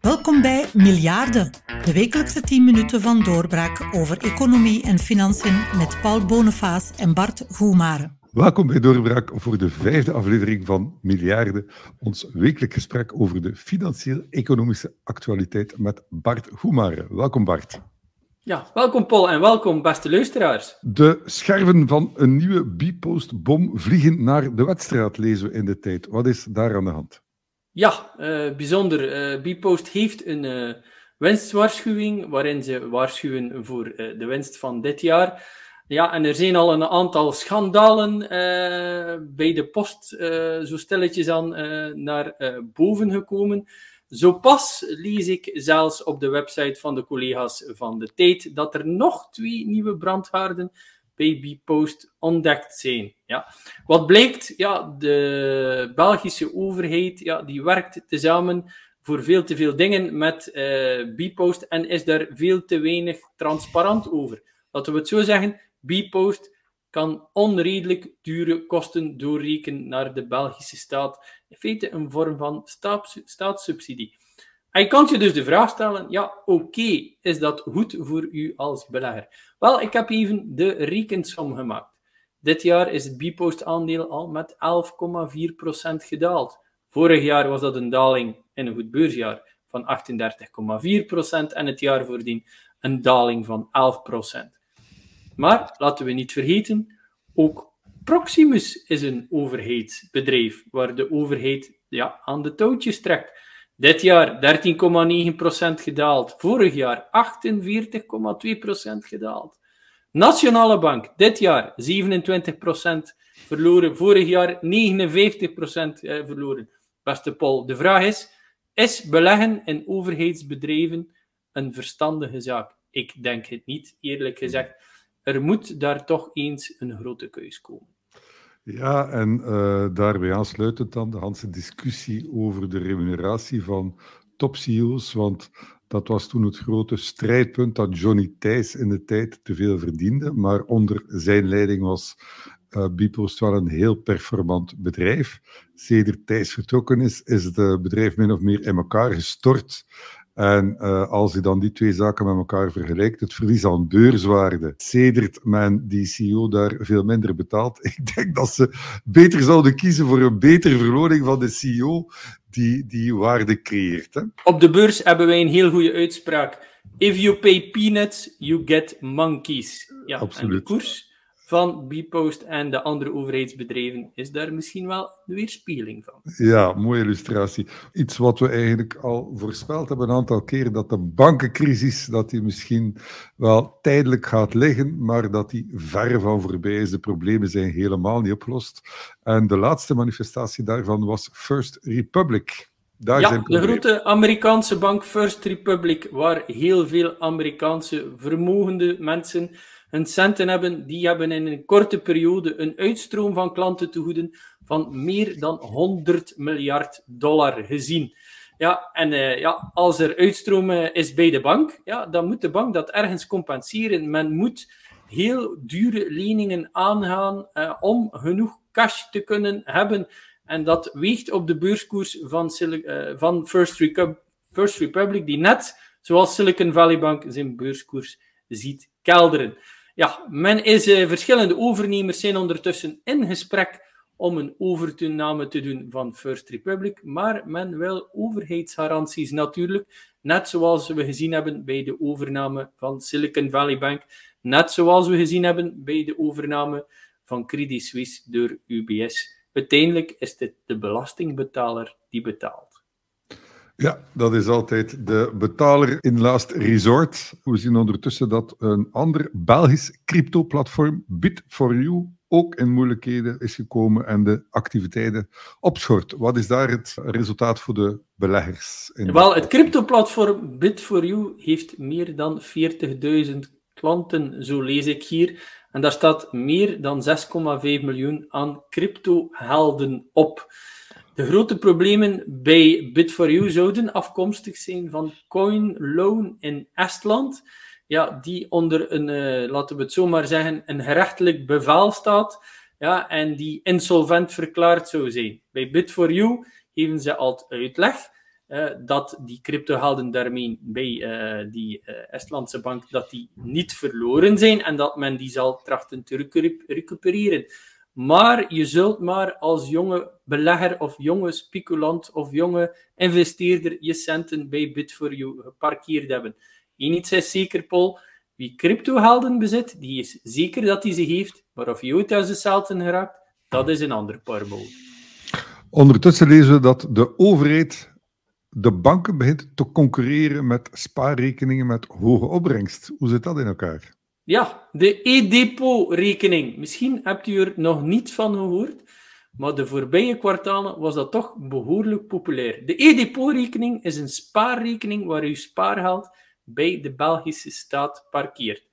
Welkom bij Miljarden, de wekelijkse 10 minuten van doorbraak over economie en financiën met Paul Bonifaas en Bart Goemare. Welkom bij Doorbraak voor de vijfde aflevering van Miljarden, ons wekelijk gesprek over de financieel-economische actualiteit met Bart Goemare. Welkom Bart. Ja, welkom Paul en welkom beste luisteraars. De scherven van een nieuwe Bipost-bom vliegen naar de wedstrijd, lezen we in de tijd. Wat is daar aan de hand? Ja, uh, bijzonder. Uh, Bipost heeft een uh, winstwaarschuwing waarin ze waarschuwen voor de winst van dit jaar. Ja, en er zijn al een aantal schandalen bij de post zo stilletjes aan naar boven gekomen. Zo pas lees ik zelfs op de website van de collega's van de Tijd dat er nog twee nieuwe brandhaarden bij Post ontdekt zijn. Ja. Wat blijkt? Ja, de Belgische overheid ja, die werkt tezamen voor veel te veel dingen met uh, Bpost en is daar veel te weinig transparant over. Laten we het zo zeggen, Bpost kan onredelijk dure kosten doorrekenen naar de Belgische staat. In feite een vorm van staatssubsidie. En je kan je dus de vraag stellen, ja, oké, is dat goed voor u als belegger? Wel, ik heb even de rekensom gemaakt. Dit jaar is het Bpost-aandeel al met 11,4% gedaald. Vorig jaar was dat een daling in een goed beursjaar van 38,4% en het jaar voordien een daling van 11%. Maar laten we niet vergeten, ook Proximus is een overheidsbedrijf waar de overheid ja, aan de touwtjes trekt. Dit jaar 13,9% gedaald. Vorig jaar 48,2% gedaald. Nationale Bank, dit jaar 27% verloren. Vorig jaar 59% eh, verloren. Beste Paul, de vraag is: is beleggen in overheidsbedrijven een verstandige zaak? Ik denk het niet, eerlijk gezegd. Er moet daar toch eens een grote keus komen. Ja, en uh, daarbij aansluitend dan de hele discussie over de remuneratie van top-CEO's, want dat was toen het grote strijdpunt dat Johnny Thijs in de tijd te veel verdiende, maar onder zijn leiding was uh, Bipost wel een heel performant bedrijf. Sedert Thijs vertrokken is, is het bedrijf min of meer in elkaar gestort. En uh, als je dan die twee zaken met elkaar vergelijkt, het verlies aan beurswaarde, sedert men die CEO daar veel minder betaalt, ik denk dat ze beter zouden kiezen voor een betere verloning van de CEO die die waarde creëert. Hè? Op de beurs hebben wij een heel goede uitspraak. If you pay peanuts, you get monkeys. Ja, Absoluut. En de koers van Bpost en de andere overheidsbedrijven is daar misschien wel de weerspiegeling van. Ja, mooie illustratie. Iets wat we eigenlijk al voorspeld hebben een aantal keren, dat de bankencrisis dat die misschien wel tijdelijk gaat liggen, maar dat die ver van voorbij is. De problemen zijn helemaal niet opgelost. En de laatste manifestatie daarvan was First Republic. Daar ja, de grote Amerikaanse bank First Republic, waar heel veel Amerikaanse vermogende mensen hun centen hebben, die hebben in een korte periode een uitstroom van klanten te goeden van meer dan 100 miljard dollar gezien. Ja, en uh, ja, als er uitstroom is bij de bank, ja, dan moet de bank dat ergens compenseren. Men moet heel dure leningen aangaan uh, om genoeg cash te kunnen hebben. En dat weegt op de beurskoers van, uh, van First, First Republic, die net, zoals Silicon Valley Bank, zijn beurskoers ziet kelderen ja, men is, uh, verschillende overnemers zijn ondertussen in gesprek om een overname te doen van First Republic, maar men wil overheidsgaranties natuurlijk, net zoals we gezien hebben bij de overname van Silicon Valley Bank, net zoals we gezien hebben bij de overname van Credit Suisse door UBS. Uiteindelijk is het de belastingbetaler die betaalt. Ja, dat is altijd de betaler in last resort. We zien ondertussen dat een ander Belgisch crypto-platform, Bit4You, ook in moeilijkheden is gekomen en de activiteiten opschort. Wat is daar het resultaat voor de beleggers? In Wel, het crypto-platform Bit4You heeft meer dan 40.000 klanten, zo lees ik hier. En daar staat meer dan 6,5 miljoen aan crypto-helden op. De grote problemen bij Bit4You zouden afkomstig zijn van CoinLoan in Estland, ja, die onder een, uh, laten we het zo maar zeggen, een gerechtelijk bevel staat ja, en die insolvent verklaard zou zijn. Bij Bit4You geven ze altijd uitleg dat die cryptogelden daarmee bij die Estlandse bank dat die niet verloren zijn en dat men die zal trachten te recupereren. Maar je zult maar als jonge belegger of jonge speculant of jonge investeerder je centen bij Bit4You geparkeerd hebben. Eén iets is zeker, Paul. Wie cryptohelden bezit, die is zeker dat hij ze heeft. Maar of je ooit uit de centen geraakt, dat is een ander paar Ondertussen lezen we dat de overheid de banken begint te concurreren met spaarrekeningen met hoge opbrengst. Hoe zit dat in elkaar? Ja, de e-depot-rekening. Misschien hebt u er nog niet van gehoord, maar de voorbije kwartalen was dat toch behoorlijk populair. De e-depot-rekening is een spaarrekening waar u spaargeld bij de Belgische staat parkeert.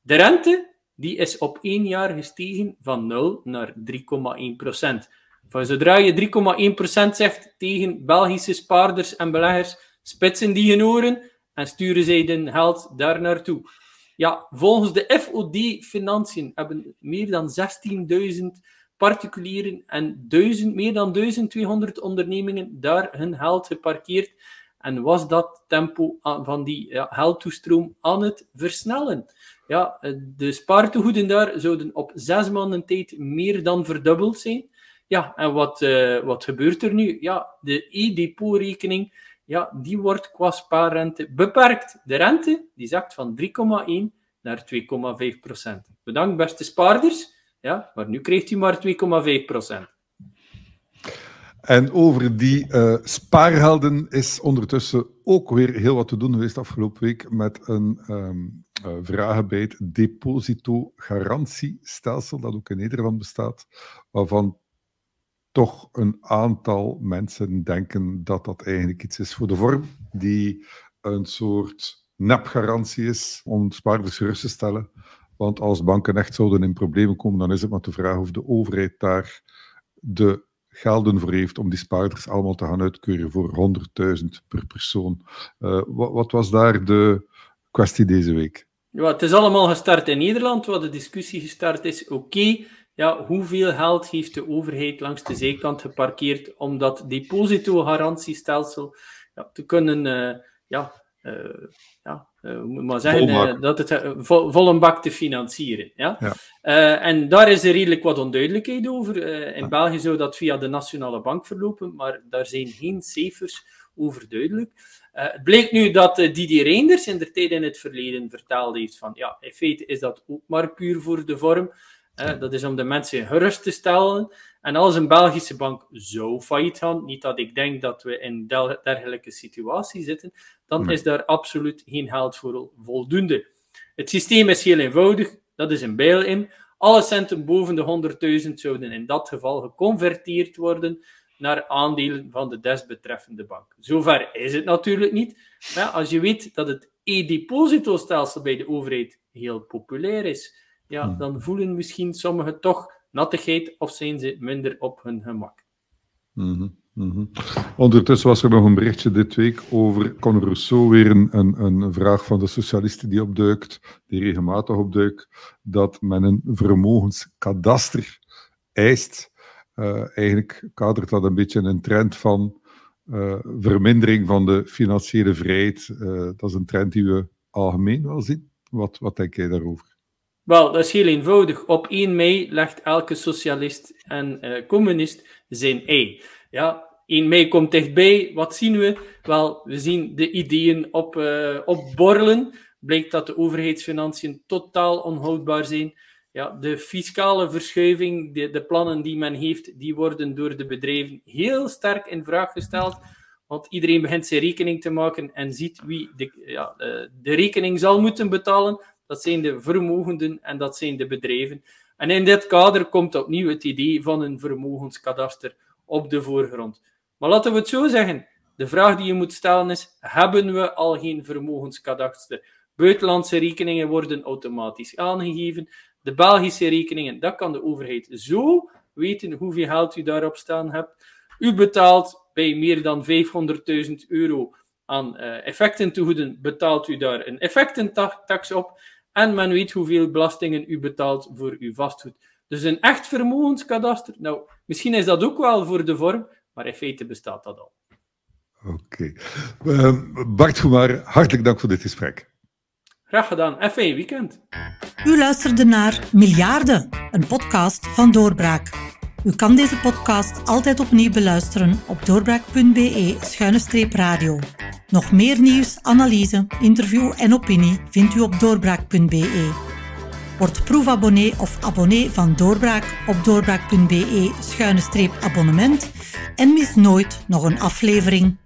De rente die is op één jaar gestegen van 0 naar 3,1 procent. Van zodra je 3,1 procent zegt tegen Belgische spaarders en beleggers, spitsen die hun oren en sturen zij hun geld daar naartoe. Ja, volgens de FOD Financiën hebben meer dan 16.000 particulieren en 1000, meer dan 1200 ondernemingen daar hun geld geparkeerd. En was dat tempo van die ja, geldtoestroom aan het versnellen? Ja, de spaartegoeden daar zouden op zes maanden tijd meer dan verdubbeld zijn. Ja, en wat, uh, wat gebeurt er nu? Ja, de e-depotrekening ja, die wordt qua spaarrente beperkt. De rente die zakt van 3,1 naar 2,5 procent. Bedankt, beste spaarders. Ja, maar nu krijgt u maar 2,5 procent. En over die uh, spaarhelden is ondertussen ook weer heel wat te doen geweest afgelopen week met een um, uh, vragen bij het depositogarantiestelsel, dat ook in Nederland bestaat, waarvan toch een aantal mensen denken dat dat eigenlijk iets is voor de vorm, die een soort nepgarantie is om spaarders gerust te stellen. Want als banken echt zouden in problemen komen, dan is het maar de vraag of de overheid daar de gelden voor heeft om die spaarders allemaal te gaan uitkeuren voor 100.000 per persoon. Uh, wat, wat, was daar de kwestie deze week? Ja, het is allemaal gestart in Nederland, waar de discussie gestart is. Oké, ja, hoeveel geld heeft de overheid langs de zijkant geparkeerd om dat depositogarantiestelsel ja, te kunnen uh, ja, uh, ja, uh, maar zeggen dat het vol, vol, een bak te financieren. Ja? ja. en daar is er redelijk wat onduidelijkheid over. in ja. België zou dat via de Nationale Bank verlopen, maar daar zijn geen cijfers over duidelijk. het blijkt nu dat Didier Reinders in de tijd in het verleden verteld heeft van ja, in feite is dat ook maar puur voor de vorm. Dat is om de mensen gerust te stellen. En als een Belgische bank zou failliet gaan, niet dat ik denk dat we in dergelijke situatie zitten, dan is daar absoluut geen geld voor voldoende. Het systeem is heel eenvoudig, dat is een bail-in. Alle centen boven de 100.000 zouden in dat geval geconverteerd worden naar aandelen van de desbetreffende bank. Zover is het natuurlijk niet. Maar als je weet dat het e-depositostelsel bij de overheid heel populair is, ja, hmm. dan voelen misschien sommigen toch nattigheid of zijn ze minder op hun gemak. Mm -hmm. Ondertussen was er nog een berichtje dit week over Conor Rousseau, weer een, een, een, vraag van de socialisten die opduikt, die regelmatig opduikt, dat men een vermogenskadaster eist. Uh, eigenlijk kadert dat een beetje een trend van uh, vermindering van de financiële vrijheid. Uh, dat is een trend die we algemeen wel zien. Wat, wat denk jij daarover? Wel, dat is heel eenvoudig. Op 1 mei legt elke socialist en uh, communist zijn ei. Ja, 1 mei komt dichtbij. Wat zien we? Wel, we zien de ideeën op, uh, opborrelen. Blijkt dat de overheidsfinanciën totaal onhoudbaar zijn. Ja, de fiscale verschuiving, de, de plannen die men heeft, die worden door de bedrijven heel sterk in vraag gesteld. Want iedereen begint zijn rekening te maken en ziet wie de, ja, de rekening zal moeten betalen dat zijn de vermogenden en dat zijn de bedrijven. En in dit kader komt opnieuw het idee van een vermogenskadaster op de voorgrond. Maar laten we het zo zeggen. De vraag die je moet stellen is: hebben we al geen vermogenskadaster? Buitenlandse rekeningen worden automatisch aangegeven. De Belgische rekeningen, dat kan de overheid zo weten hoeveel geld u daarop staan hebt. U betaalt bij meer dan 500.000 euro aan uh, effectentoegoeden, betaalt u daar een effectentax op en men weet hoeveel belastingen u betaalt voor uw vastgoed. Dus een echt vermogenskadaster, nou, misschien is dat ook wel voor de vorm, maar in feite bestaat dat al. Oké. Uh, Bart Goemaar, hartelijk dank voor dit gesprek. Graag gedaan en fijn weekend. U luisterde naar Miljarden, een podcast van Doorbraak. U kan deze podcast altijd opnieuw beluisteren op doorbraak.be-radio. Nog meer nieuws, analyse, interview en opinie vindt u op doorbraak.be. Word proefabonnee of abonnee van Doorbraak op doorbraak.be-abonnement en mis nooit nog een aflevering.